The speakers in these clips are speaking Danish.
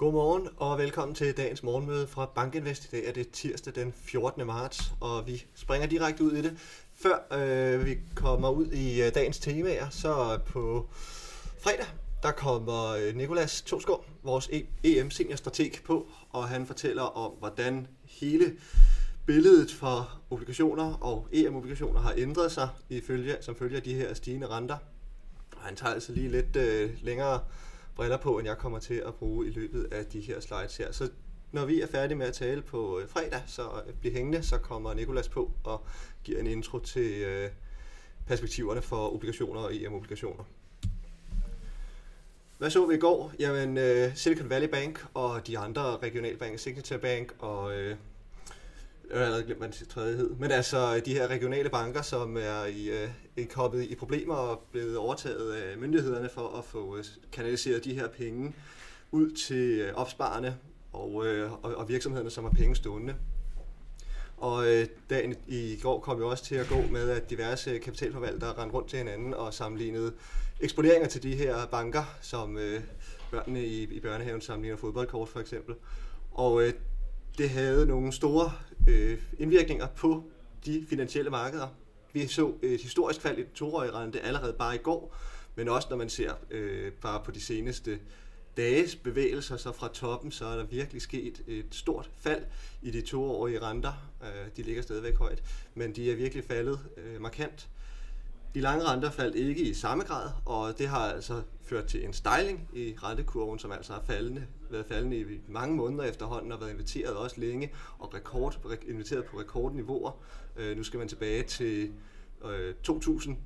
Godmorgen og velkommen til dagens morgenmøde fra Bankinvest. I dag er det tirsdag den 14. marts, og vi springer direkte ud i det. Før øh, vi kommer ud i øh, dagens temaer, så på fredag, der kommer øh, Nikolas Tosgaard, vores EM seniorstrateg på, og han fortæller om, hvordan hele billedet for obligationer og EM-obligationer har ændret sig ifølge, som følge af de her stigende renter. Og han tager altså lige lidt øh, længere briller på, end jeg kommer til at bruge i løbet af de her slides her. Så når vi er færdige med at tale på øh, fredag, så øh, bliv hængende, så kommer Nikolas på og giver en intro til øh, perspektiverne for obligationer og EM-obligationer. Hvad så vi i går? Jamen, øh, Silicon Valley Bank og de andre regionalbanker, Signature Bank og... Øh, Øh, jeg har allerede glemt, hvad den tredje hed. Men altså de her regionale banker, som er i, øh, kommet i problemer og blevet overtaget af myndighederne for at få øh, kanaliseret de her penge ud til øh, opsparerne og, øh, og, og virksomhederne, som har penge stående. Og øh, dagen i går kom jo også til at gå med, at diverse kapitalforvaltere rendte rundt til hinanden og sammenlignede eksponeringer til de her banker, som øh, børnene i, i børnehaven sammenligner fodboldkort for eksempel. Og øh, det havde nogle store øh, indvirkninger på de finansielle markeder. Vi så øh, et historisk fald i den toårige rente allerede bare i går, men også når man ser øh, bare på de seneste dages bevægelser, så fra toppen, så er der virkelig sket et stort fald i de toårige renter. Øh, de ligger stadigvæk højt, men de er virkelig faldet øh, markant. De lange renter faldt ikke i samme grad, og det har altså ført til en stejling i rentekurven, som altså har faldende, været faldende i mange måneder efterhånden og været inviteret også længe og rekord, inviteret på rekordniveauer. Øh, nu skal man tilbage til øh, 2000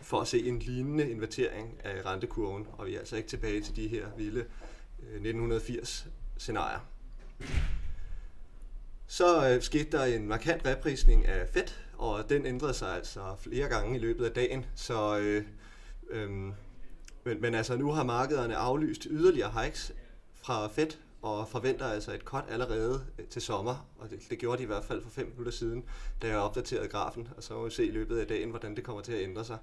for at se en lignende invertering af rentekurven, og vi er altså ikke tilbage til de her vilde øh, 1980 scenarier. Så øh, skete der en markant reprisning af Fed, og den ændrede sig altså flere gange i løbet af dagen. Så, øh, øh, men, men altså nu har markederne aflyst yderligere hikes fra Fed, og forventer altså et cut allerede øh, til sommer, og det, det gjorde de i hvert fald for fem minutter siden, da jeg opdaterede grafen, og så må vi se i løbet af dagen, hvordan det kommer til at ændre sig.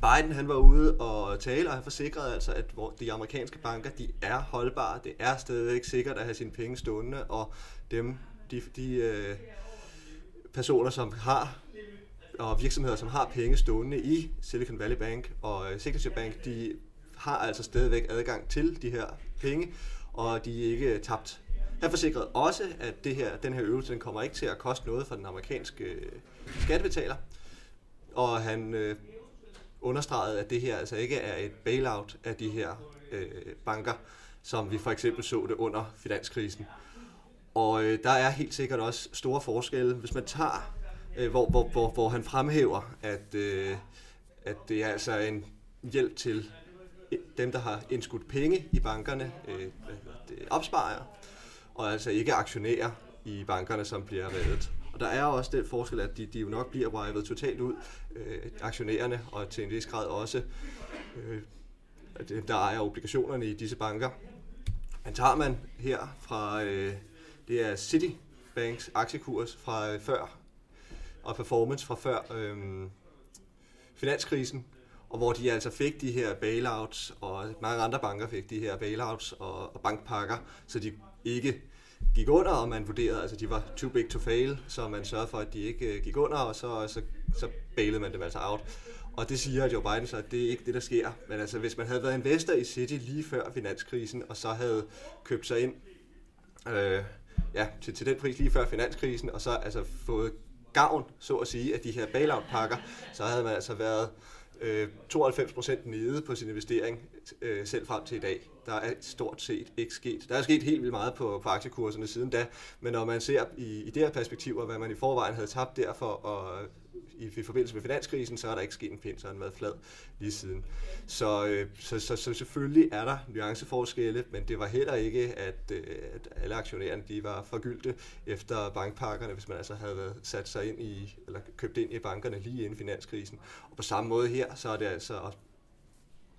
Biden han var ude og tale, og han forsikrede altså, at de amerikanske banker de er holdbare. Det er stadigvæk sikkert at have sine penge stående, og dem, de, de øh, personer, som har og virksomheder, som har penge stående i Silicon Valley Bank og øh, Signature Bank, de har altså stadigvæk adgang til de her penge, og de er ikke øh, tabt. Han forsikrede også, at det her, den her øvelse den kommer ikke til at koste noget for den amerikanske øh, skattebetaler, og han øh, understregede, at det her altså ikke er et bailout af de her øh, banker, som vi for eksempel så det under finanskrisen. Og øh, der er helt sikkert også store forskelle. Hvis man tager, øh, hvor, hvor, hvor, hvor han fremhæver, at, øh, at det er altså en hjælp til dem, der har indskudt penge i bankerne, øh, opsparer, og altså ikke aktionærer i bankerne, som bliver reddet. Og der er også den forskel, at de, de jo nok bliver revet totalt ud, øh, aktionærerne, og til en vis grad også øh, dem, der ejer obligationerne i disse banker. Men tager man her fra, øh, det er Citibanks aktiekurs fra øh, før, og performance fra før øhm, finanskrisen, og hvor de altså fik de her bailouts, og mange andre banker fik de her bailouts og, og bankpakker, så de ikke gik under, og man vurderede, altså de var too big to fail, så man sørgede for, at de ikke øh, gik under, og så, så, så bailede man dem altså out. Og det siger Joe Biden så, at det er ikke det, der sker. Men altså, hvis man havde været investor i City lige før finanskrisen, og så havde købt sig ind øh, ja, til, til den pris lige før finanskrisen, og så altså fået gavn, så at sige, af de her bailout-pakker, så havde man altså været øh, 92% nede på sin investering øh, selv frem til i dag. Der er stort set ikke sket. Der er sket helt vildt meget på, på aktiekurserne siden da, men når man ser i, i det her perspektiv, og hvad man i forvejen havde tabt derfor, for at i forbindelse med finanskrisen, så er der ikke sket en pind, så har den været flad lige siden. Så, øh, så, så, så selvfølgelig er der nuanceforskelle, men det var heller ikke, at, øh, at alle aktionærerne de var forgyldte efter bankpakkerne, hvis man altså havde været sat sig ind i, eller købt ind i bankerne lige inden finanskrisen. Og på samme måde her, så er det altså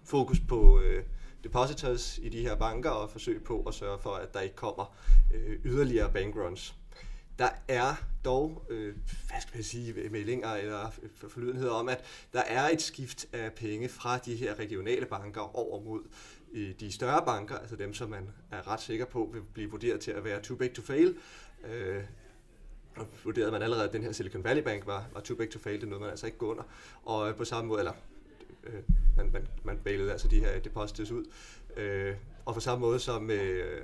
fokus på øh, depositors i de her banker og forsøg på at sørge for, at der ikke kommer øh, yderligere bankruns der er dog, øh, hvad skal man sige, meldinger eller forlydenheder om, at der er et skift af penge fra de her regionale banker over mod øh, de større banker, altså dem, som man er ret sikker på vil blive vurderet til at være too big to fail. Øh, og vurderede man allerede, at den her Silicon Valley Bank var, var too big to fail, det nåede man altså ikke gå under. Og øh, på samme måde, eller øh, man, man, man bailede altså de her deposits ud. Øh, og på samme måde som øh,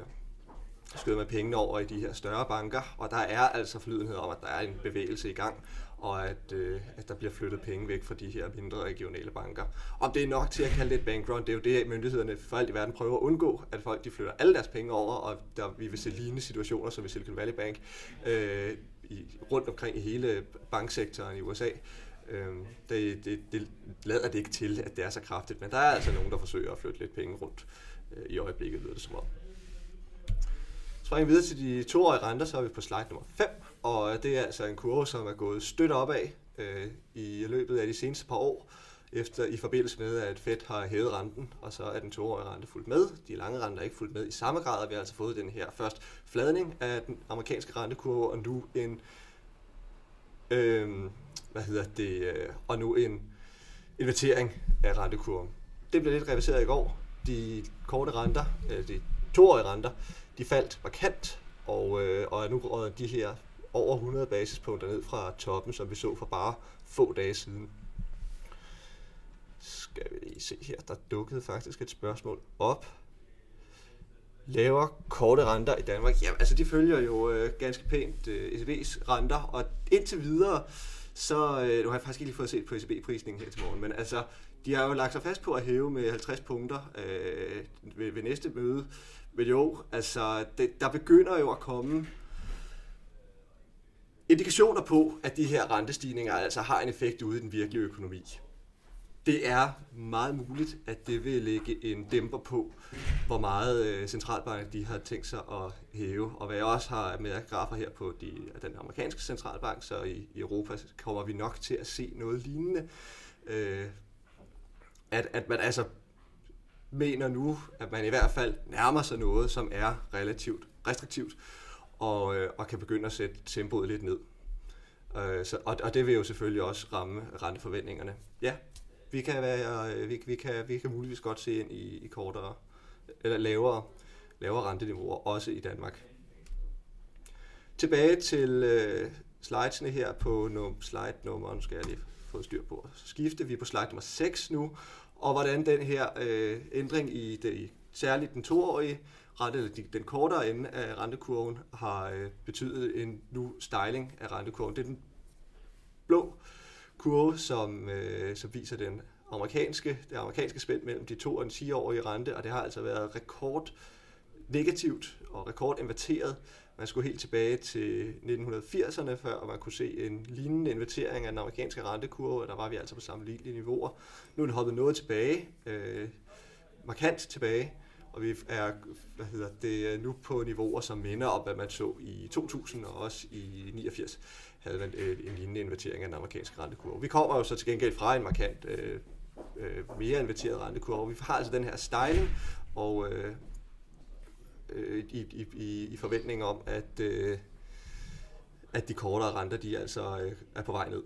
skyder man pengene over i de her større banker, og der er altså forlydenhed om, at der er en bevægelse i gang, og at, øh, at der bliver flyttet penge væk fra de her mindre regionale banker. Om det er nok til at kalde det et bankrun, det er jo det, myndighederne for alt i verden prøver at undgå, at folk de flytter alle deres penge over, og der, vi vil se lignende situationer som i Silicon Valley Bank øh, i, rundt omkring i hele banksektoren i USA. Øh, det, det, det lader det ikke til, at det er så kraftigt, men der er altså nogen, der forsøger at flytte lidt penge rundt øh, i øjeblikket, lyder det som om. Springer videre til de toårige renter, så er vi på slide nummer 5, og det er altså en kurve, som er gået støt opad øh, i løbet af de seneste par år, efter i forbindelse med, at Fed har hævet renten, og så er den toårige rente fuldt med. De lange renter er ikke fuldt med i samme grad, og vi har altså fået den her først fladning af den amerikanske rentekurve, og nu en, øh, hvad hedder det, øh, og nu en invertering af rentekurven. Det blev lidt reviseret i går. De korte renter, øh, de toårige renter, de faldt markant, og, øh, og er nu røget de her over 100 basispunkter ned fra toppen, som vi så for bare få dage siden. Skal vi lige se her, der dukkede faktisk et spørgsmål op. Laver korte renter i Danmark? Ja, altså de følger jo øh, ganske pænt øh, ECB's renter, og indtil videre, så øh, nu har jeg faktisk ikke lige fået set på ECB-prisningen her til morgen, men altså, de har jo lagt sig fast på at hæve med 50 punkter øh, ved, ved næste møde. Men jo, altså, det, der begynder jo at komme indikationer på, at de her rentestigninger altså har en effekt ude i den virkelige økonomi. Det er meget muligt, at det vil lægge en dæmper på, hvor meget øh, centralbank de har tænkt sig at hæve. Og hvad jeg også har med grafer her på de, den amerikanske centralbank, så i, i Europa kommer vi nok til at se noget lignende. Øh, at, at man altså mener nu, at man i hvert fald nærmer sig noget, som er relativt restriktivt, og, øh, og kan begynde at sætte tempoet lidt ned. Øh, så, og, og det vil jo selvfølgelig også ramme renteforventningerne. Ja, vi kan, være, øh, vi, vi, kan, vi kan muligvis godt se ind i, i kortere, eller lavere, lavere renteniveauer, også i Danmark. Tilbage til øh, slidesene her på num, slide nummer, nu skal jeg lige få styr på. Så skifter vi på slide nummer 6 nu, og hvordan den her øh, ændring i det, særligt den toårige rente, eller den kortere ende af rentekurven, har øh, betydet en nu styling af rentekurven. Det er den blå kurve, som, øh, som viser den amerikanske, det amerikanske spænd mellem de to og den 10-årige rente, og det har altså været rekord negativt og rekordinverteret. Man skulle helt tilbage til 1980'erne, før man kunne se en lignende invertering af den amerikanske rentekurve, og der var vi altså på sammenlignelige niveauer. Nu er det hoppet noget tilbage, øh, markant tilbage, og vi er hvad hedder det, nu på niveauer, som minder om, hvad man så i 2000 og også i 89 havde man øh, en lignende invertering af den amerikanske rentekurve. Vi kommer jo så til gengæld fra en markant øh, øh, mere inverteret rentekurve. Vi har altså den her styling, og øh, øh, i, i, i forventning om, at, øh, at de kortere renter, de altså øh, er på vej ned.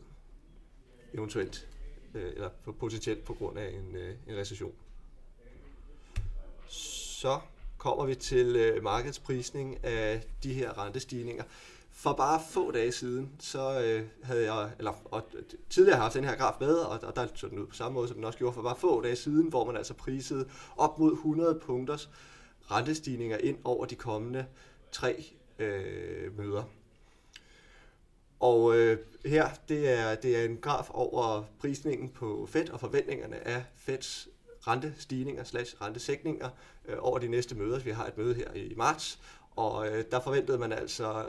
Eventuelt, øh, eller potentielt på grund af en, øh, en recession. Så kommer vi til øh, markedsprisning af de her rentestigninger. For bare få dage siden, så øh, havde jeg, eller og tidligere har haft den her graf med, og, og der så den ud på samme måde, som den også gjorde for bare få dage siden, hvor man altså prisede op mod 100 punkters rentestigninger ind over de kommende tre øh, møder. Og øh, her, det er, det er en graf over prisningen på Fed og forventningerne af Feds rentestigninger slash rentesækninger øh, over de næste møder. Vi har et møde her i marts, og øh, der forventede man altså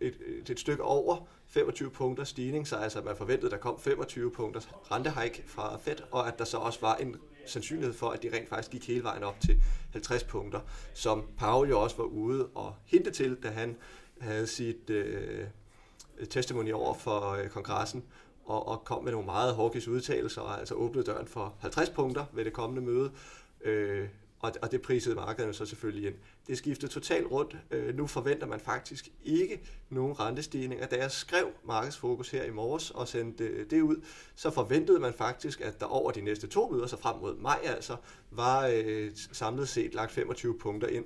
et, et, et stykke over 25 punkter stigning, så altså man forventede, at der kom 25 punkter rentehike fra Fed, og at der så også var en sandsynlighed for, at de rent faktisk gik hele vejen op til 50 punkter, som Paul jo også var ude og hinte til, da han havde sit øh, testimony over for øh, kongressen, og, og kom med nogle meget hawkish udtalelser, og altså åbnede døren for 50 punkter ved det kommende møde. Øh, og, og det prisede markederne så selvfølgelig ind. Det skiftede totalt rundt. Øh, nu forventer man faktisk ikke nogen rentestigninger. Da jeg skrev markedsfokus her i morges og sendte øh, det ud, så forventede man faktisk, at der over de næste to møder, så frem mod maj altså, var øh, samlet set lagt 25 punkter ind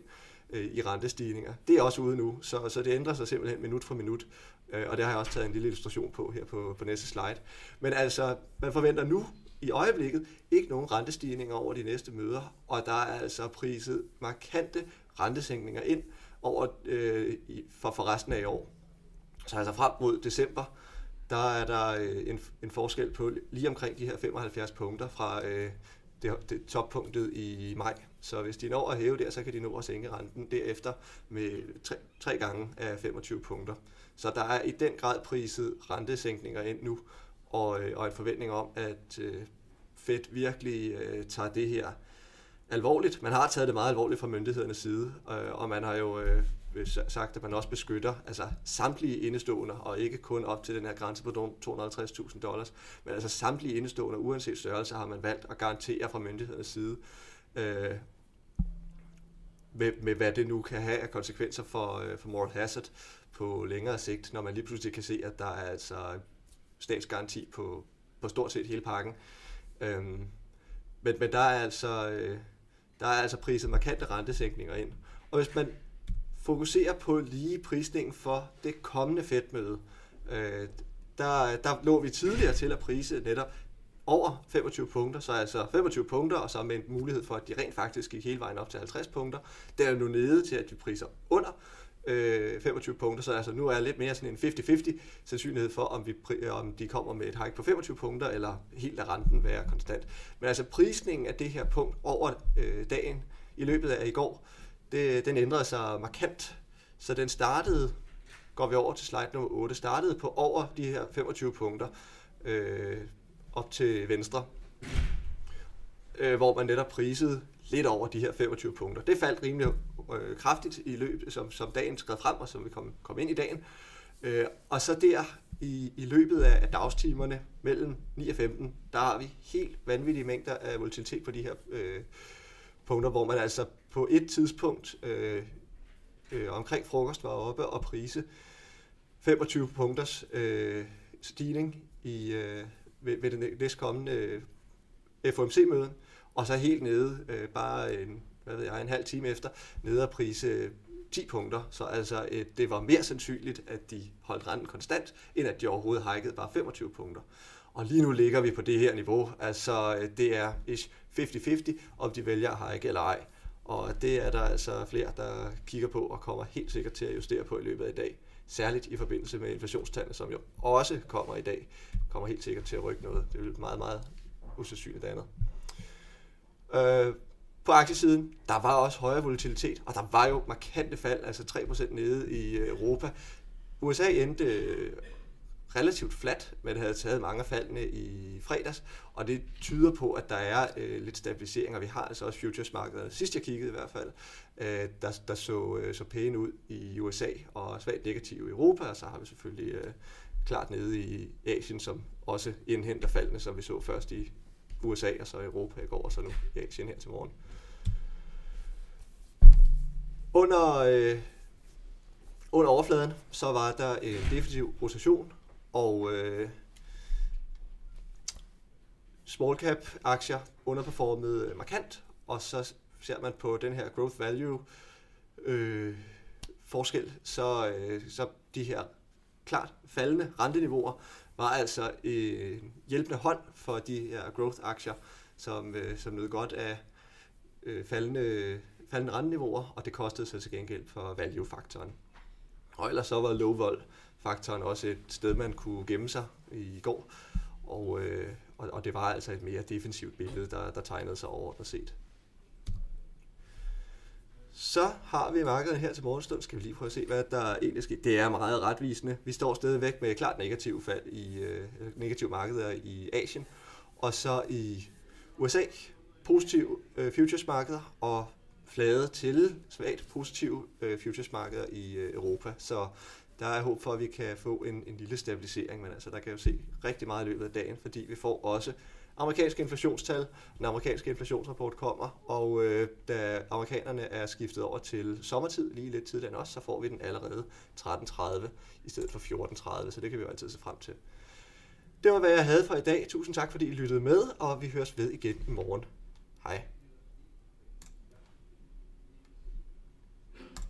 øh, i rentestigninger. Det er også ude nu, så, så det ændrer sig simpelthen minut for minut. Øh, og det har jeg også taget en lille illustration på her på, på næste slide. Men altså, man forventer nu i øjeblikket ikke nogen rentestigninger over de næste møder, og der er altså priset markante rentesænkninger ind over, øh, for, for resten af i år. Så altså frem mod december, der er der øh, en, en forskel på lige omkring de her 75 punkter fra øh, det, det toppunktet i maj. Så hvis de når at hæve der, så kan de nå at sænke renten derefter med tre, tre gange af 25 punkter. Så der er i den grad priset rentesænkninger ind nu, og, øh, og en forventning om, at øh, Fed virkelig øh, tager det her alvorligt. Man har taget det meget alvorligt fra myndighedernes side, øh, og man har jo øh, øh sagt, at man også beskytter altså samtlige indestående, og ikke kun op til den her grænse på 250.000 dollars, men altså samtlige indestående, uanset størrelse, har man valgt at garantere fra myndighedernes side, øh, med, med hvad det nu kan have af konsekvenser for, øh, for moral hazard på længere sigt, når man lige pludselig kan se, at der er altså statsgaranti på, på stort set hele pakken. Øhm, men, men der er altså øh, der er altså priset markante rentesænkninger ind. Og hvis man fokuserer på lige prisningen for det kommende Fed-møde, øh, der, der lå vi tidligere til at prise netop over 25 punkter, så altså 25 punkter, og så med en mulighed for, at de rent faktisk gik hele vejen op til 50 punkter. Der er nu nede til, at de priser under øh, 25 punkter, så altså nu er jeg lidt mere sådan en 50-50 sandsynlighed for, om, vi, øh, om de kommer med et hike på 25 punkter, eller helt af renten være konstant. Men altså prisningen af det her punkt over øh, dagen i løbet af i går, det, den ændrede sig markant. Så den startede, går vi over til slide nummer 8, startede på over de her 25 punkter øh, op til venstre, øh, hvor man netop prisede lidt over de her 25 punkter. Det faldt rimelig øh, kraftigt i løbet, som, som dagen skred frem, og som vi kom, kom ind i dagen. Øh, og så der i, i løbet af, af dagstimerne mellem 9 og 15, der har vi helt vanvittige mængder af volatilitet på de her øh, punkter, hvor man altså på et tidspunkt øh, øh, omkring frokost var oppe og prise 25 punkters øh, stigning i, øh, ved, ved det næstkommende øh, FOMC-møde, og så helt nede, øh, bare en, hvad ved jeg, en halv time efter, nede og prise øh, 10 punkter. Så altså, øh, det var mere sandsynligt, at de holdt renten konstant, end at de overhovedet hikede bare 25 punkter. Og lige nu ligger vi på det her niveau. Altså, øh, det er ish 50-50, om de vælger at hike eller ej. Og det er der altså flere, der kigger på og kommer helt sikkert til at justere på i løbet af i dag. Særligt i forbindelse med inflationstallene, som jo også kommer i dag, kommer helt sikkert til at rykke noget. Det er meget, meget usandsynligt andet. Øh, på aktiesiden, der var også højere volatilitet, og der var jo markante fald, altså 3% nede i øh, Europa. USA endte øh, relativt fladt, men havde taget mange af faldene i fredags, og det tyder på, at der er øh, lidt stabilisering, og vi har altså også futuresmarkedet, sidst jeg kiggede i hvert fald, øh, der, der så, øh, så pæne ud i USA, og svagt negativ i Europa, og så har vi selvfølgelig øh, klart nede i Asien, som også indhenter faldene, som vi så først i USA og så Europa i går, og så nu i Asien her til morgen. Under, øh, under overfladen, så var der en defensiv rotation, og øh, small cap aktier underperformede markant, og så ser man på den her growth value øh, forskel, så, øh, så de her klart faldende renteniveauer var altså en hjælpende hånd for de her growth-aktier, som, øh, som nød godt af øh, faldende, faldende renteniveauer, og det kostede sig til gengæld for value-faktoren. Og ellers så var low-vol-faktoren også et sted, man kunne gemme sig i går, og, øh, og, og det var altså et mere defensivt billede, der, der tegnede sig overordnet set. Så har vi markedet her til morgenstund. Skal vi lige prøve at se, hvad der egentlig sker. Det er meget retvisende. Vi står stadigvæk med klart negativ fald i øh, negative markeder i Asien. Og så i USA positive øh, futures markeder og flade til svagt positive øh, futures markeder i øh, Europa. Så der er håb for, at vi kan få en, en lille stabilisering, men altså, der kan jo se rigtig meget i løbet af dagen, fordi vi får også amerikanske inflationstal. Den amerikanske inflationsrapport kommer, og øh, da amerikanerne er skiftet over til sommertid lige lidt tidligere end os, så får vi den allerede 13.30 i stedet for 14.30, så det kan vi jo altid se frem til. Det var, hvad jeg havde for i dag. Tusind tak, fordi I lyttede med, og vi høres ved igen i morgen. Hej.